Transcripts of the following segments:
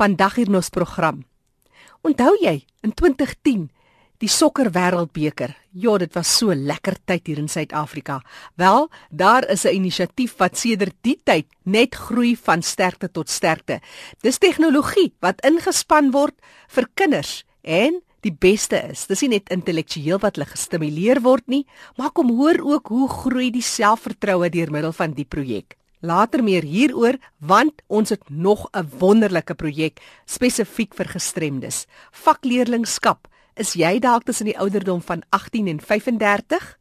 vandag hier ons program. Onthou jy in 2010 die sokker wêreldbeker? Ja, dit was so lekker tyd hier in Suid-Afrika. Wel, daar is 'n inisiatief wat sedert die tyd net groei van sterkte tot sterkte. Dis tegnologie wat ingespan word vir kinders en die beste is, dis nie net intellektueel wat hulle gestimuleer word nie, maar kom hoor ook hoe groei die selfvertroue deur middel van die projek. Later meer hieroor want ons het nog 'n wonderlike projek spesifiek vir gestremdes. Vakleerlingskap. Is jy dalk tussen die ouderdom van 18 en 35?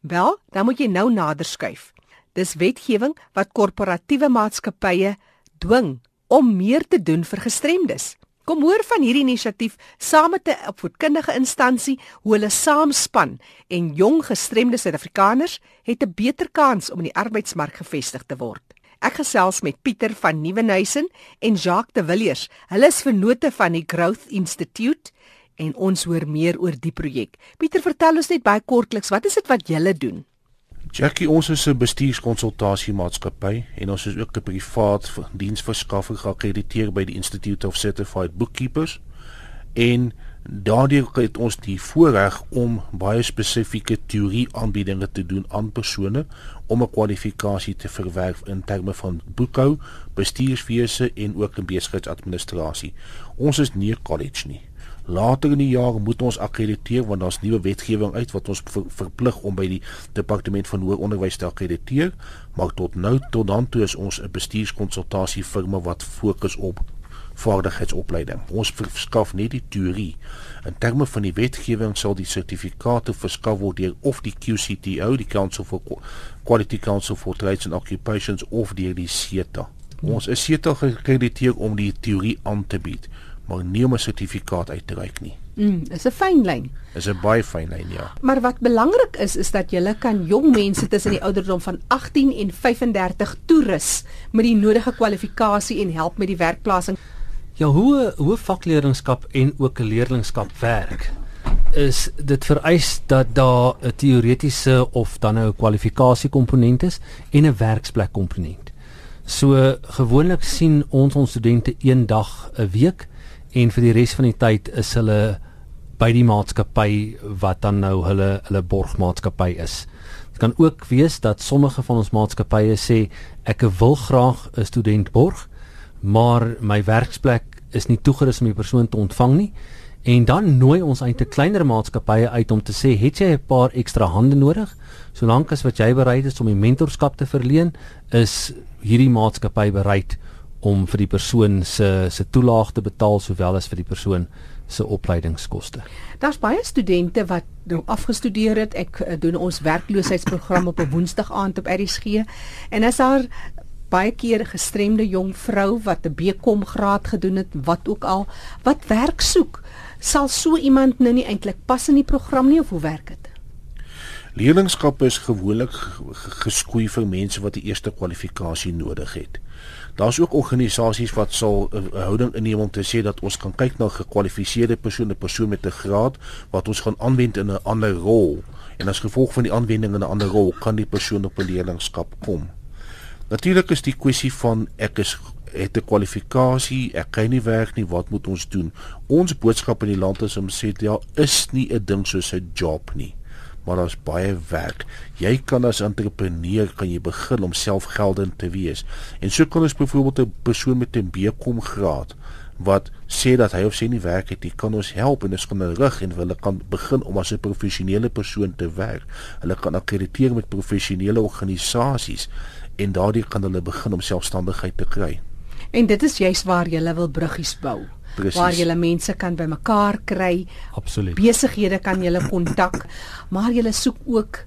Wel, dan moet jy nou nader skuif. Dis wetgewing wat korporatiewe maatskappye dwing om meer te doen vir gestremdes. Kom hoor van hierdie inisiatief saam met 'n opvoedkundige instansie hoe hulle saamspan en jong gestremde Suid-Afrikaners het 'n beter kans om in die arbeidsmark gevestig te word. Ek gesels met Pieter van Nieuwenhuizen en Jacques de Villiers. Hulle is vennote van die Growth Institute en ons hoor meer oor die projek. Pieter, vertel ons net baie kortliks, wat is dit wat julle doen? Jackie, ons is 'n bestuurskonsultasiemaatskappy en ons is ook 'n privaat diensverskaffer geakkrediteer by die Institute of Certified Bookkeepers. En daardie het ons die voorreg om baie spesifieke teorie aanbiedinge te doen aan persone om 'n kwalifikasie te verwerf in terme van boekhou, bestuurswese en ook in besigheidsadministrasie. Ons is nie 'n college nie. Later in die jaar moet ons akkrediteer want daar's nuwe wetgewing uit wat ons ver, verplig om by die departement van hoër onderwys te akkrediteer, maar tot nou tot dan toe is ons 'n bestuurskonsultasie firma wat fokus op vaardigheidsopleiding. Ons verskaf nie die teorie. In terme van die wetgewing sal die sertifikate verskaf word deur of die QCTO, die Council for Quality Council for Trades and Occupations of deur die CETA. Ons is CETA geakkrediteer om die teorie aan te bied maar nie om 'n sertifikaat uit te reik nie. Mm, is 'n fyn lyn. Is 'n baie fyn lyn, ja. Maar wat belangrik is is dat jy kan jong mense tussen die ouderdom van 18 en 35 toerus met die nodige kwalifikasie en help met die werkplasing. Ja, hoe hoe vakleerlingskap en ook 'n leerlingskap werk is dit vereis dat daar 'n teoretiese of dan nou 'n kwalifikasie komponent is en 'n werksplek komponent. So gewoonlik sien ons ons studente een dag 'n week en vir die res van die tyd is hulle by die maatskappy wat dan nou hulle hulle borgmaatskappy is. Dit kan ook wees dat sommige van ons maatskappye sê ek wil graag 'n student borg, maar my werksplek is nie toegerus om die persoon te ontvang nie. En dan nooi ons eintlik kleiner maatskappye uit om te sê, "Het jy 'n paar ekstra hande nodig? Solank as wat jy bereid is om die mentorskap te verleen, is hierdie maatskappy bereid om vir die persoon se se toelaag te betaal sowel as vir die persoon se opleidingskoste. Daar's baie studente wat nou afgestudeer het. Ek uh, doen ons werkloosheidsprogram op 'n Woensdag aand op RSG en as daar baie keer gestremde jong vrou wat 'n BCom graad gedoen het, wat ook al, wat werk soek, sal so iemand nou nie eintlik pas in die program nie of hoe werk dit? Leerlingskap is gewoonlik geskoei vir mense wat die eerste kwalifikasie nodig het. Daar's ook organisasies wat sal 'n houding inneem om te sê dat ons kan kyk na gekwalifiseerde persone, persoon met 'n graad wat ons gaan aanwend in 'n ander rol. En as gevolg van die aanwending in 'n ander rol kan die persoon op 'n leerlingskap kom. Natuurlik is die kwessie van ek is het 'n kwalifikasie, ek kry nie werk nie, wat moet ons doen? Ons boodskap in die land is om sê ja, is nie 'n ding soos 'n job nie maar daar's baie werk. Jy kan as entrepreneur kan jy begin om selfgeldend te wees. En so kan ons byvoorbeeld 'n persoon met 'n BCom graad wat sê dat hy of sy nie werk het nie, kan ons help en ons kan hulle rig en hulle kan begin om as 'n professionele persoon te werk. Hulle kan akkrediteer met professionele organisasies en daardie kan hulle begin om selfstandigheid te kry. En dit is juist waar jy wil bruggies bou. Precies. waar jy mense kan bymekaar kry. Absoluut. Besighede kan jy kontak, maar jy soek ook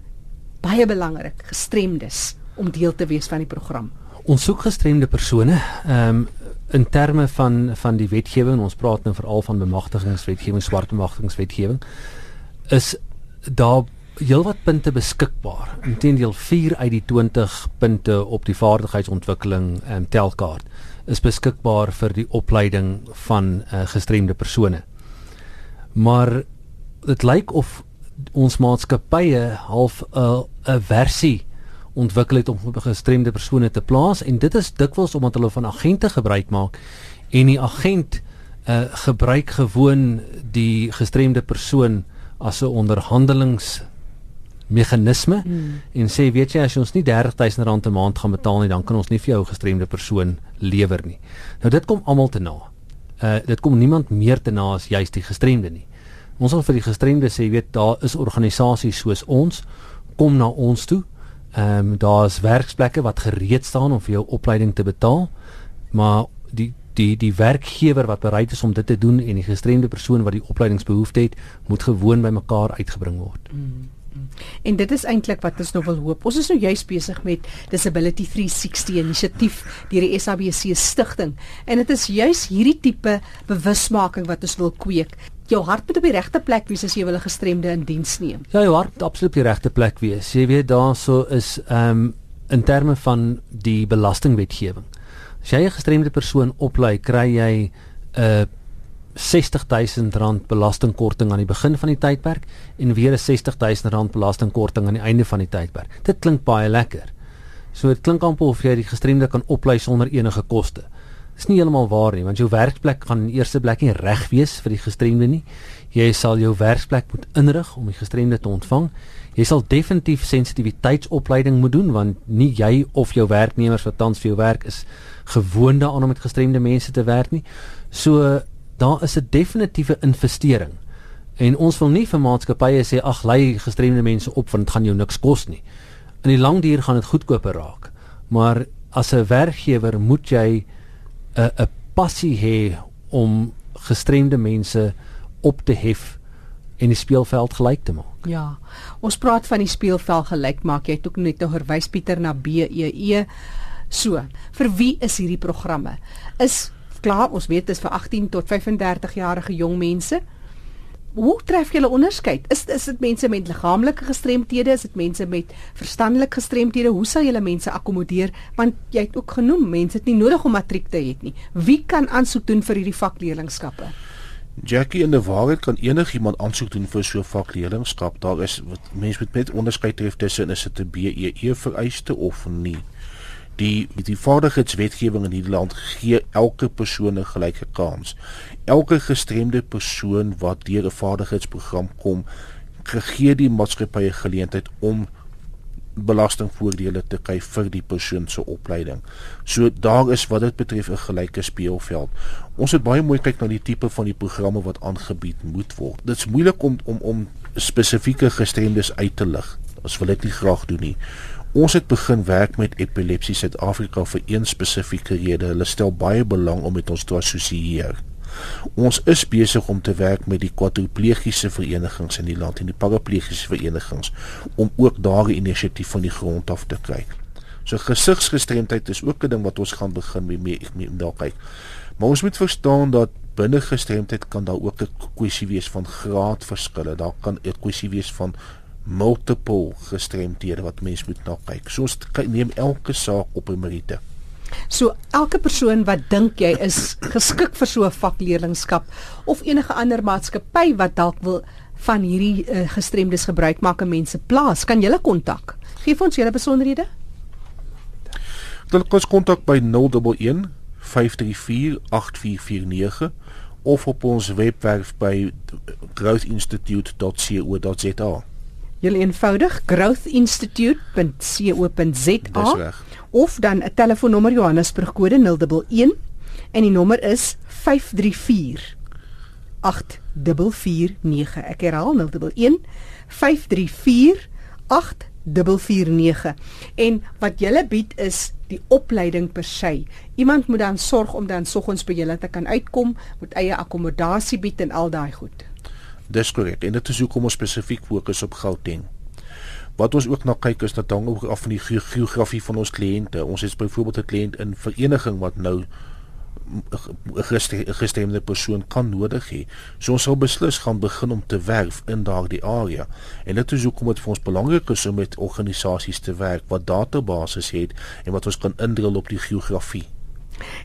baie belangrik gestremdes om deel te wees van die program. Ons soek gestremde persone. Ehm um, in terme van van die wetgewing, ons praat nou veral van bemagtigingswetgewing, swart bemagtigingswetgewing, is daar heelwat punte beskikbaar. Inteendeel 4 uit die 20 punte op die vaardigheidsontwikkeling ehm um, telkaart is beskikbaar vir die opleiding van uh, gestremde persone. Maar dit lyk of ons maatskappye half 'n uh, 'n versie ontwikkel het om gestremde persone te plaas en dit is dikwels omdat hulle van agente gebruik maak en die agent uh, gebruik gewoon die gestremde persoon as 'n onderhandelings meganisme hmm. en sê weet jy as jy ons nie R30000 'n maand gaan betaal nie dan kan ons nie vir jou gestremde persoon lewer nie. Nou dit kom almal te na. Uh dit kom niemand meer te na as juist die gestremde nie. Ons wil vir die gestremde sê weet daar is organisasies soos ons kom na ons toe. Ehm um, daar's werksplekke wat gereed staan om vir jou opleiding te betaal. Maar die die die werkgewer wat bereid is om dit te doen en die gestremde persoon wat die opleidingsbehoefte het, moet gewoon by mekaar uitgebring word. Mm. En dit is eintlik wat ons nou wil hoop. Ons is nou juist besig met Disability 360 inisiatief deur die SABC stigting. En dit is juist hierdie tipe bewusmaking wat ons wil kweek. Jou hart moet op die regte plek wees as jy wil 'n gestremde in diens neem. Ja, jou hart moet absoluut op die regte plek wees. Jy weet daarso is ehm um, in terme van die belastingwetgewing. As jy 'n gestremde persoon oplei, kry jy 'n uh, R60000 belastingkorting aan die begin van die tydperk en weer 'n R60000 belastingkorting aan die einde van die tydperk. Dit klink baie lekker. So dit klink amper of jy die gestremde kan oplei sonder enige koste. Dis nie heeltemal waar nie, want jou werkplek gaan in eerste plek nie reg wees vir die gestremde nie. Jy sal jou werkplek moet inrig om die gestremde te ontvang. Jy sal definitief sensitiwiteitsopleiding moet doen want nie jy of jou werknemers wat tans vir jou werk is gewoond daaraan om met gestremde mense te werk nie. So daar is 'n definitiewe investering. En ons wil nie vir maatskappye sê ag lei gestremde mense op want dit gaan jou niks kos nie. In die lang duur gaan dit goedkoper raak. Maar as 'n werkgewer moet jy 'n 'n passie hê om gestremde mense op te hef en die speelveld gelyk te maak. Ja. Ons praat van die speelveld gelyk maak. Jy het ook net nou verwys Pieter na BEE. E. So, vir wie is hierdie programme? Is klaar, ons weet dit is vir 18 tot 35 jarige jong mense. Hoe tref jy hulle onderskeid? Is is dit mense met liggaamlike gestremthede, is dit mense met verstandelike gestremthede? Hoe sal jy hulle mense akkommodeer? Want jy het ook genoem mense het nie nodig om matriek te hê nie. Wie kan aansoek doen vir hierdie vakleerlingskappe? Jackie die waarheid kan enigiemand aansoek doen vir so 'n vakleerlingskap. Daar is mense met met onderskeid tref tussen is dit 'n BEE vereiste of nie die die vaardigheidswetgewing in hierdie land gee elke persoon 'n gelyke kans. Elke gestremde persoon wat deur 'n vaardigheidsprogram kom, gee die maatskappy 'n geleentheid om belastingvoordele te kry vir die persoon se opleiding. So daar is wat dit betref 'n gelyke speelveld. Ons het baie mooi kyk na die tipe van die programme wat aangebied moet word. Dit's moeilik om om om spesifieke gestremdes uit te lig. Ons wil dit nie graag doen nie. Ons het begin werk met Epilepsie Suid-Afrika vir een spesifieke rede. Hulle stel baie belang om met ons te assosieer. Ons is besig om te werk met die kwadriplegiese verenigings in die land en die paraplegiese verenigings om ook daardie inisiatief van die grond af te kry. So gesigsgestremdheid is ook 'n ding wat ons gaan begin mee mee, mee daar kyk. Maar ons moet verstaan dat binne gestremdheid kan daar ook 'n kwessie wees van graadverskille. Daar kan 'n kwessie wees van multiple gestremdhede wat mens moet na kyk. So ons neem elke saak op 'n meriete. So elke persoon wat dink jy is geskik vir so 'n vakleerlingskap of enige ander maatskappy wat dalk wil van hierdie uh, gestremdes gebruik maak en mense plaas, kan julle kontak. Geef ons julle besonderhede. Dan kos kontak by 011 534 8449 of op ons webwerf by growthinstitute.co.za heel eenvoudig growthinstitute.co.za of dan 'n telefoonnommer Johannesburg kode 011 en die nommer is 534 8449 ek herhaal 011 534 8449 en wat julle bied is die opleiding per se. Iemand moet dan sorg om dan soggens by julle te kan uitkom met eie akkommodasie bied en al daai goed Dis korrek. En dit is hoekom ons spesifiek fokus op Gauteng. Wat ons ook na kyk is dat hang ook af van die geografie van ons kliënte. Ons het byvoorbeeld 'n kliënt in vereniging wat nou 'n gestremde persoon kan nodig hê. So ons sal beslis gaan begin om te werf in daardie area. En dit is hoekom dit vir ons belangrik is om met organisasies te werk wat databasisse het en wat ons kan indrul op die geografie.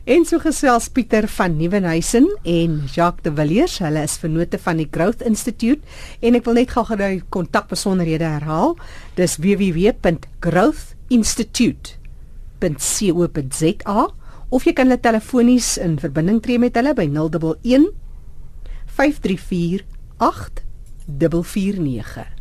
En so gesels Pieter van Nieuwenhuizen en Jacques de Villiers, hulle is vennote van die Growth Institute en ek wil net gou gou kontakbesonderhede herhaal. Dis www.growthinstitute.co.za of jy kan hulle telefonies in verbinding tree met hulle by 011 534 8449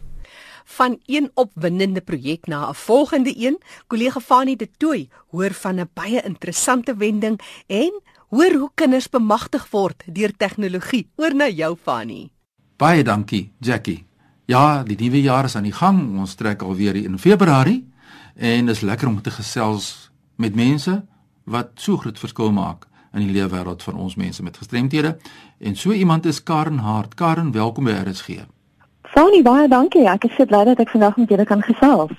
van een opwindende projek na 'n volgende een. Kollega Fanie de Tooi hoor van 'n baie interessante wending en hoor hoe kinders bemagtig word deur tegnologie. Oor na jou Fanie. Baie dankie, Jackie. Ja, die nuwe jaar is aan die gang. Ons trek alweer in Februarie en is lekker om te gesels met mense wat so groot verskil maak in die lewe wêreld van ons mense met gestremthede. En so iemand is Karen Hart. Karen, welkom by RSG. Fanie, baie dankie. Ek is so bly dat ek vandag met julle kan gesels.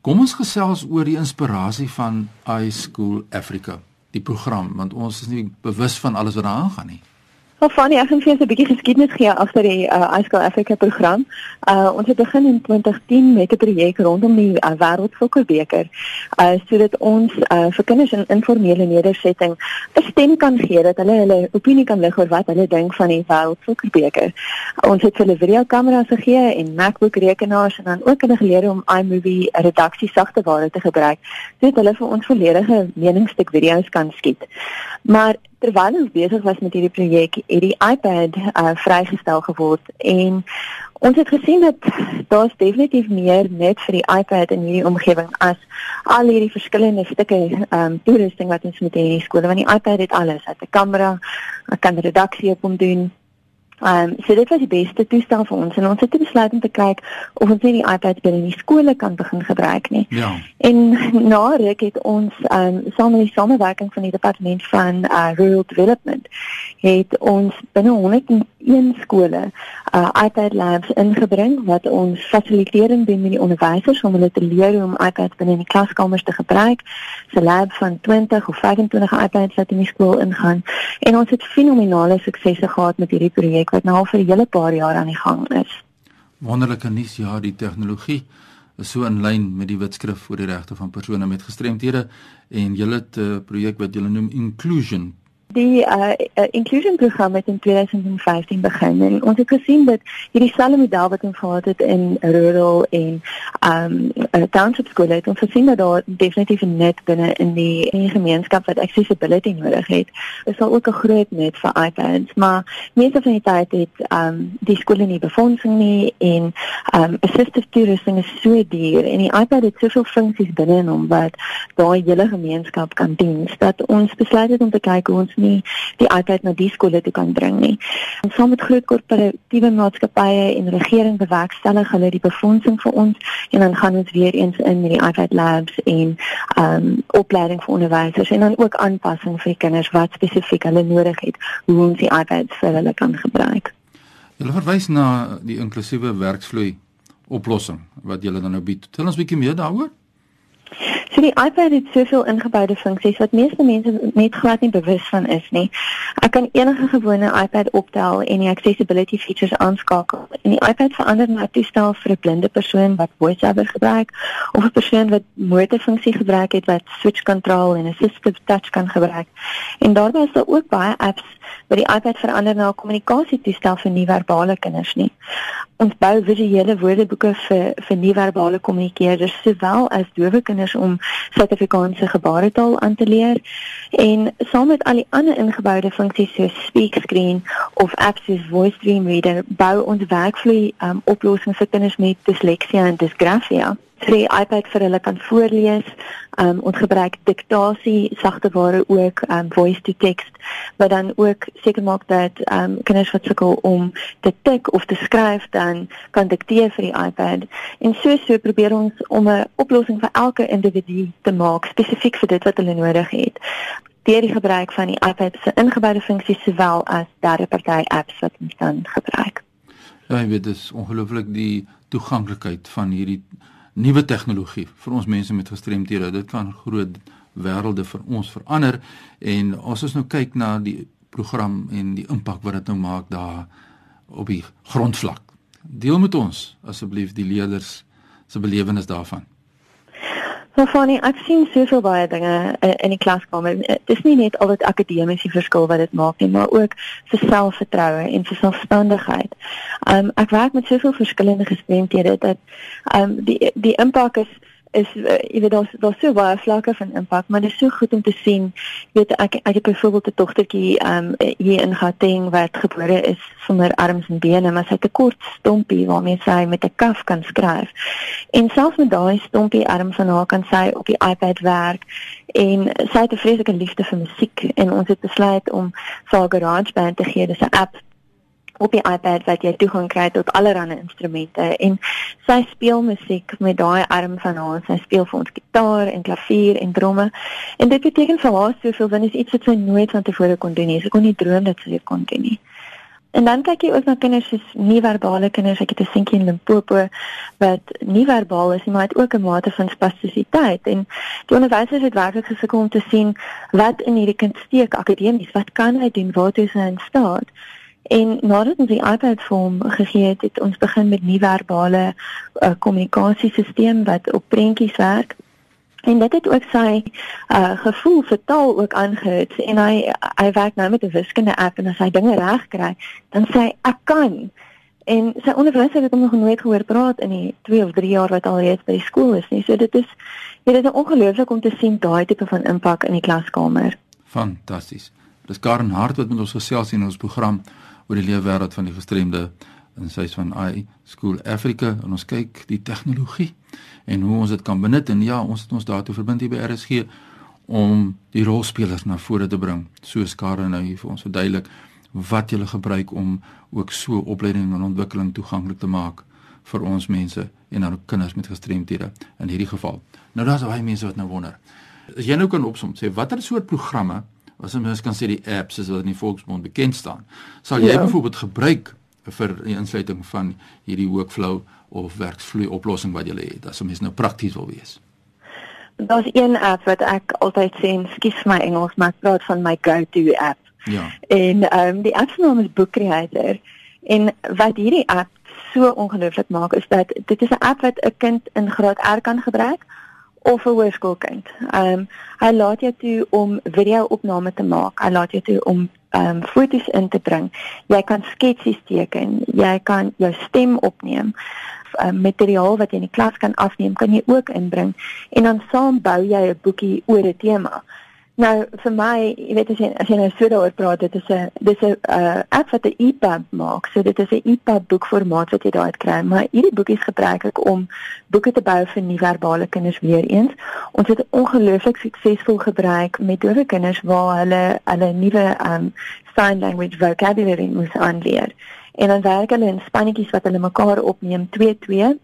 Kom ons gesels oor die inspirasie van iSchool Africa, die program, want ons is nie bewus van alles wat daar aangaan nie. Wel Fanny, ek gaan vir 'n bietjie geskiedenis gee agter die uh, Ice School Africa program. Uh ons het begin in 2010 met 'n projek rondom die uh, Wêreldsokkerbeker. Uh sodat ons uh vir kinders in informele nedersetting 'n stem kan gee dat hulle hulle opinie kan lig oor wat hulle dink van die Wêreldsokkerbeker. Ons het hulle videokameras gegee en MacBook rekenaars en dan ook hulle geleer om iMovie redaksie sagteware te gebruik sodat hulle vir ons volledige meningsstuk video's kan skiet. Maar terwyl ons besig was met hierdie projek, het die iPad uh, vrygestel geword en ons het gesien dat daar's definitief meer net vir die iPad in hierdie omgewing as al hierdie verskillende stukke um toerusting wat ons met in die skole want die iPad het alles, het 'n kamera, kan redaksie op hom doen, Ehm um, so dit was die beste toestel vir ons en ons het besluit om te kyk of ons nie die iPad binne in die skole kan begin gebruik nie. Ja. En na ruk het ons ehm um, saam met die samewerking van die departement van uh, rural development het ons binne 101 skole uh, iPad labs ingebring wat ons fasilitering doen met die onderwysers om hulle te leer hoe om iPads binne in die klaskamers te gebruik. 'n lab van 20 of 25 iPads wat in die skool ingaan en ons het fenominale suksese gehad met hierdie projek wat nou al vir 'n hele paar jaar aan die gang is. Wonderlike nuus ja, die tegnologie is so in lyn met die wetskrif oor die regte van persone met gestremthede en julle het 'n uh, projek wat julle noem Inclusion Die uh, uh, inclusion program het in 2015 begin en ons het gesien dat hierdie selfde model wat ons gehad het in rural en um uh, township skole het ons gesien dat daar definitief 'n net binne in die in die gemeenskap wat accessibility nodig het. Is daar ook 'n groot net vir iPads, maar meeste van die tyd het um die skole nie befondsing nie en um assistive toerusting is so duur en die iPad het soveel funksies binne in hom wat daai hele gemeenskap kan dien. Dat ons besluit het om te kyk hoe ons nie die iPad na die skole toe kan bring nie. Ons saam met groot korporatiewe maatskappye en regering bewerkstellig hulle die befondsing vir ons en dan gaan ons weer eens in met die iPad labs en ehm um, opleiding vir onderwysers en dan ook aanpassing vir die kinders wat spesifiek hulle nodig het hoe ons die iPads vir hulle kan gebruik. Hulle verwys na die inklusiewe werksvloei oplossing wat julle dan nou bied. Tel ons 'n bietjie meer daaroor. So die iPad het soveel ingeboude funksies wat meeste mense net glad nie bewus van is nie. Ek kan enige gewone iPad optel en die accessibility features aanskakel. En die iPad verander na 'n toestel vir 'n blinde persoon wat voice-over gebruik of 'n persoon wat motorfunksie gebruik het wat switch control en assistive touch kan gebruik. En daarbey is daar ook baie apps wat die iPad verander na 'n kommunikasietoestel vir nie-verbale kinders nie. Ons bou visuele woordeboeke vir vir nie-verbale kommunikeerders sowel as dowe kinders om Suid-Afrikaanse gebaretaal aan te leer en saam met al die ander ingeboude funksies soos speak screen of apps soos voice dream reader bou ons werkvloei um, oplossings vir kinders met disleksie en disgrafia vir die iPad vir hulle kan voorlees. Um ons gebruik diktasie sagteware ook um voice to text wat dan ook seker maak dat um kinders wat sukkel om te tik of te skryf dan kan dikteer vir die iPad. En so so probeer ons om 'n oplossing vir elke individu te maak spesifiek vir dit wat hulle nodig het deur die gebruik van die iPad se ingeboude funksies sowel as derde party apps wat ons dan gebruik. Ja, weet dis ongelooflik die toeganklikheid van hierdie nuwe tegnologie vir ons mense met gestremthede. Dit kan groot wêrelde vir ons verander en as ons nou kyk na die program en die impak wat dit nou maak daar op die grondvlak. Deel met ons asseblief die leerders se belewenis daarvan. So funny, ek sien soveel baie dinge in, die klaskamer. Dit is nie net al dit akademiese verskil wat dit maak nie, maar ook vir selfvertroue en vir selfstandigheid. Um ek werk met soveel verskillende gestremdhede dat um die die impak is is uh, jy weet daar's daar's so baie vlakke van impak, maar dit is so goed om te sien. Jy weet ek ek het byvoorbeeld 'n dogtertjie um hier in Gauteng wat gebore is sonder arms en bene, maar sy het 'n kort stompie waarmee sy met 'n kaf kan skryf. En selfs met daai stompie arm van haar kan sy op die iPad werk en sy het 'n vreeslike liefde vir musiek en ons het besluit om vir haar GarageBand te gee. Dis 'n app op die iPad wat jy toegang kry tot allerlei instrumente en sy speel musiek met daai arm van haar. Sy speel vir ons gitaar en klavier en dromme. En dit beteken vir haar soveel want dit is iets wat sy nooit van tevore kon doen nie. Sy kon nie droom dat sy dit kon doen nie. En dan kyk jy ook na kinders soos nie-verbale kinders. Ek het 'n seentjie in Limpopo wat nie verbaal is maar het ook 'n mate van spastisiteit en die onderwysers het werklik gesukkel om te sien wat in hierdie kind steek akademies. Wat kan hy doen? Waar is hy in staat? En nadat ons die iPad vorm gegee het, het ons begin met nie-verbale uh, kommunikasiesisteem wat op prentjies werk. En dit het ook sy uh gevoel vir taal ook aangehit en hy hy werk nou met 'n wiskunde app en as hy dinge reg kry, dan sê hy ek kan. En sy onderwyser het hom nog nooit gehoor praat in die 2 of 3 jaar wat al reeds by die skool is nie. So dit is dit is ongelooflik om te sien daai tipe van impak in die klaskamer. Fantasties. Dis Karen Hart wat met ons gesels in ons program oor die leefwêreld van die gestremde in sy van I School Africa en ons kyk die tegnologie en hoe ons dit kan benut en ja, ons het ons daartoe verbind hier by RSG om die rolspelers na vore te bring. Soos Karen nou hier vir ons verduidelik wat jy gebruik om ook so opleiding en ontwikkeling toeganklik te maak vir ons mense en dan ook kinders met gestremthede in hierdie geval. Nou daar's baie mense wat nou wonder. As jy nou kan opsom sê watter soort programme as ons kan sê die apps is wat in die volksmond bekend staan, sal jy ja. byvoorbeeld gebruik vir die insluiting van hierdie workflow of werksvloei oplossing wat jy het as ons nou prakties wil wees. Daar's een app wat ek altyd sê, skies my Engels, maar ek praat van my go-to app. Ja. En ehm um, die app se naam is Book Creator. En wat hierdie app so ongelooflik maak is dat dit is 'n app wat 'n kind in graad R kan gebruik of 'n hoërskoolkind. Ehm um, hy laat jou toe om video-opname te maak. Hy laat jou toe om ehm um, foto's in te bring. Jy kan sketsies teken. Jy kan jou stem opneem. Um, materiaal wat jy in die klas kan afneem, kan jy ook inbring en dan saam bou jy 'n boekie oor 'n tema. Nou vir my, jy weet as jy as jy nou so daaroor praat, dit is 'n dis 'n uh, app wat 'n EPUB maak. So dit is 'n EPUB boekformaat wat jy daar uit kry. Maar hierdie boekies gebruik ek om boeke te bou vir nie-verbale kinders weer eens. Ons het ongelooflik suksesvol gebruik met dowe kinders waar hulle hulle nuwe um sign language vocabulary moet aanleer. En dan werk hulle in spannetjies wat hulle mekaar opneem 2-2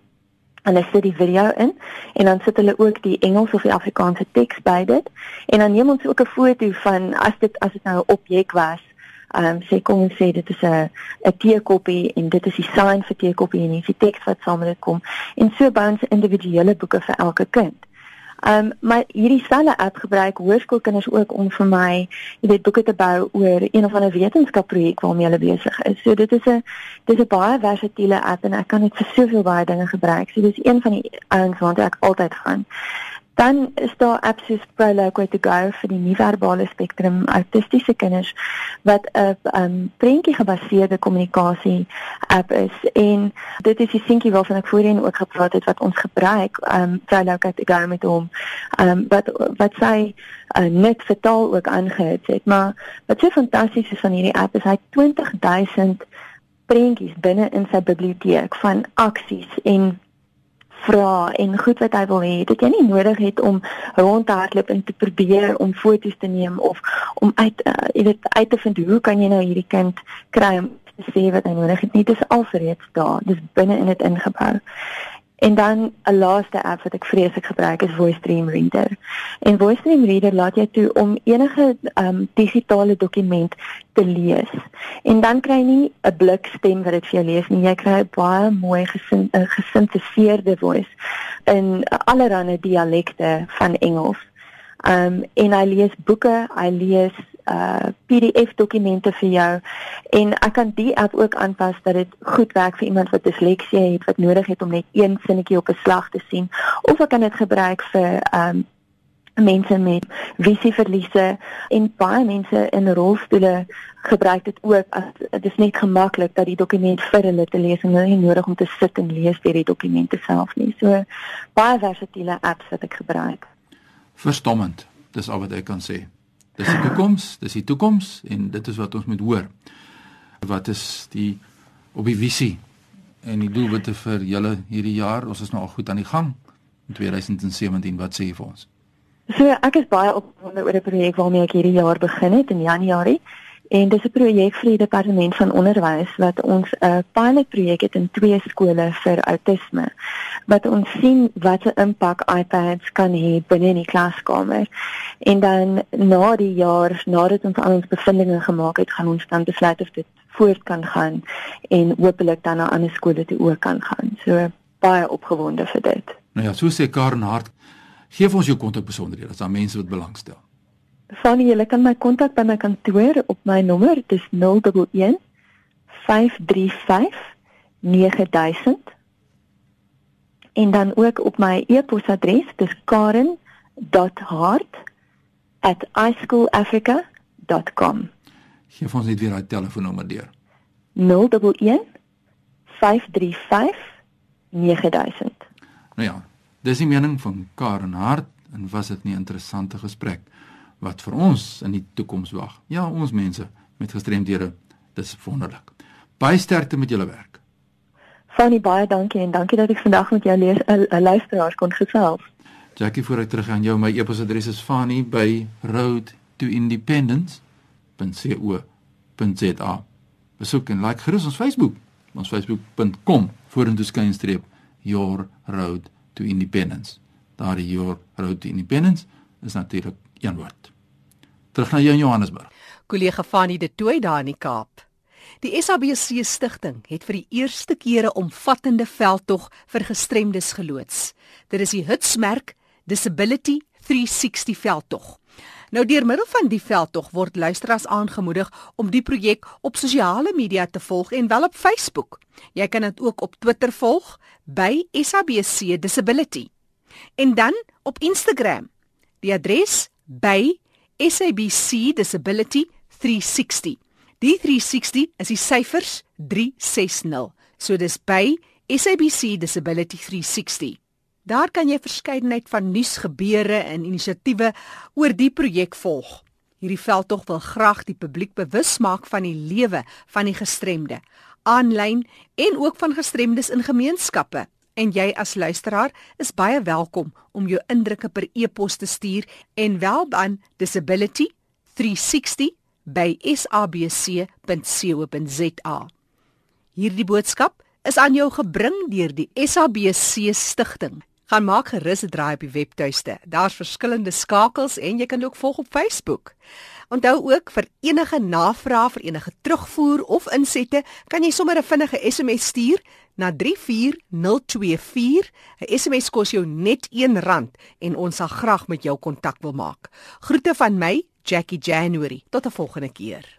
hulle sit die video in en dan sit hulle ook die Engels of die Afrikaanse teks by dit. En dan neem ons ook 'n foto van as dit as dit nou 'n objek was ehm um, sê kom ons sê dit is 'n 'n teekoppie en dit is die sign vir teekoppie en hier is die teks wat saam met dit kom. En so bou ons individuele boeke vir elke kind Ehm um, maar hierdie selfe app gebruik hoërskoolkinders ook om vir my, jy weet, boeke te bou oor een of ander wetenskapprojek waarmee hulle besig is. So dit is 'n dis 'n baie versatiele app en ek kan dit vir soveel baie dinge gebruik. So dis een van die ouens waarna ek altyd gaan. Dan is daar apps soos Prologue to go vir die nie-verbale spektrum autistiese kinders wat 'n um, prentjie gebaseerde kommunikasie app is. En dit is die seentjie waarvan ek voorheen ook gepraat het wat ons gebruik um Prologue to go met hom um wat wat sy uh, net vertaal ook aangehit het. Maar wat so fantasties is van hierdie app is hy 20000 prentjies binne in sy biblioteek van aksies en vra en goed wat hy wil hê dat jy nie nodig het om rond te hardloop en te probeer om foto's te neem of om uit uh, jy weet uit te vind hoe kan jy nou hierdie kind kry om te sê wat hy nodig het. Nie dis alreeds daar. Dis binne in dit ingebou En dan 'n laaste app wat ek vreeslik gebruik is Voice Stream Reader. En Voice Stream Reader laat jou toe om enige um digitale dokument te lees. En dan kry jy nie 'n blik stem wat dit vir jou lees nie. Jy kry 'n baie mooi gesin, gesinteseerde voice in allerlei dialekte van Engels. Um en hy lees boeke, hy lees uh PDF dokumente vir jou en ek kan die app ook aanpas dat dit goed werk vir iemand wat disleksie het wat nodig het om net een sinnetjie op 'n slag te sien of ek kan dit gebruik vir um mense met visieverliese en baie mense in rolstoele gebruik dit ook as dit is net gemaklik dat die dokument vir hulle te lees en hulle nie nodig om te sit en lees deur die dokumente self nie. So baie versatile apps wat ek gebruik. Verstommend. Dis al wat ek kan sê. Dis die toekoms, dis die toekoms en dit is wat ons moet hoor. Wat is die op die visie en die doelwitte vir julle hierdie jaar? Ons is nou al goed aan die gang in 2017. Wat sê jy vir ons? So ek is baie opgewonde oor 'n projek waarmee ek hierdie jaar begin het in Januarie. En dis 'n projek vir die departement van onderwys wat ons 'n pilotprojek het in twee skole vir outisme. Wat ons sien wat 'n impak iPads kan hê binne in die klaskamer. En dan na die jaar, nadat ons al ons bevindinge gemaak het, gaan ons dan besluit of dit voort kan gaan en hopelik dan na ander skole toe ook kan gaan. So baie opgewonde vir dit. Nou ja, so sê Karen Hart Geef ons jou kontakbesonderhede as daar mense wat belangstel. Fanny, jy kan my kontak by my kantoor op my nommer, dis 011 535 9000. En dan ook op my e-posadres, dis karen.hart@ischoolafrica.com. Geef ons net weer daai telefoonnommer deur. 011 535 9000. Nou ja, Dis die mening van Karen Hart en was dit nie 'n interessante gesprek wat vir ons in die toekoms wag. Ja, ons mense met gestremdhede, dis wonderlik. Baie sterkte met julle werk. Fanny baie dankie en dankie dat ek vandag met jou lees 'n luisteraar kon gesels. Jackie, voor ek terug aan jou, my e-posadres is fanny@roadtoindependence.co.za. Besoek en like gerus ons Facebook, ons facebook.com vorentoe skynstreep your road to independence. Daardie your road to independence is natuurlik een woord. Terug na jou in Johannesburg. Kollega Fanny de Tooi daar in die Kaap. Die SABC stigting het vir die eerste keer 'n omvattende veldtog vir gestremdes geloods. Dit is die Hitsmerk Disability 360 veldtog. Nou deur middel van die veldtog word luisteraars aangemoedig om die projek op sosiale media te volg en wel op Facebook. Jy kan dit ook op Twitter volg by SABC Disability. En dan op Instagram. Die adres by SABC Disability 360. Die 360 is die syfers 360. So dis by SABC Disability 360. Daar kan jy verskeidenheid van nuusgebeure en inisiatiewe oor die projek volg. Hierdie veldtog wil graag die publiek bewus maak van die lewe van die gestremde, aanlyn en ook van gestremdes in gemeenskappe. En jy as luisteraar is baie welkom om jou indrukke per e-pos te stuur en wel aan disability360@sabc.co.za. Hierdie boodskap is aan jou gebring deur die SABC stigting gaan maak gerus 'n draai op die webtuiste. Daar's verskillende skakels en jy kan ook volg op Facebook. Onthou ook vir enige navrae vir enige terugvoer of insette, kan jy sommer 'n vinnige SMS stuur na 34024. 'n SMS kos jou net R1 en ons sal graag met jou kontak wil maak. Groete van my, Jackie January. Tot 'n volgende keer.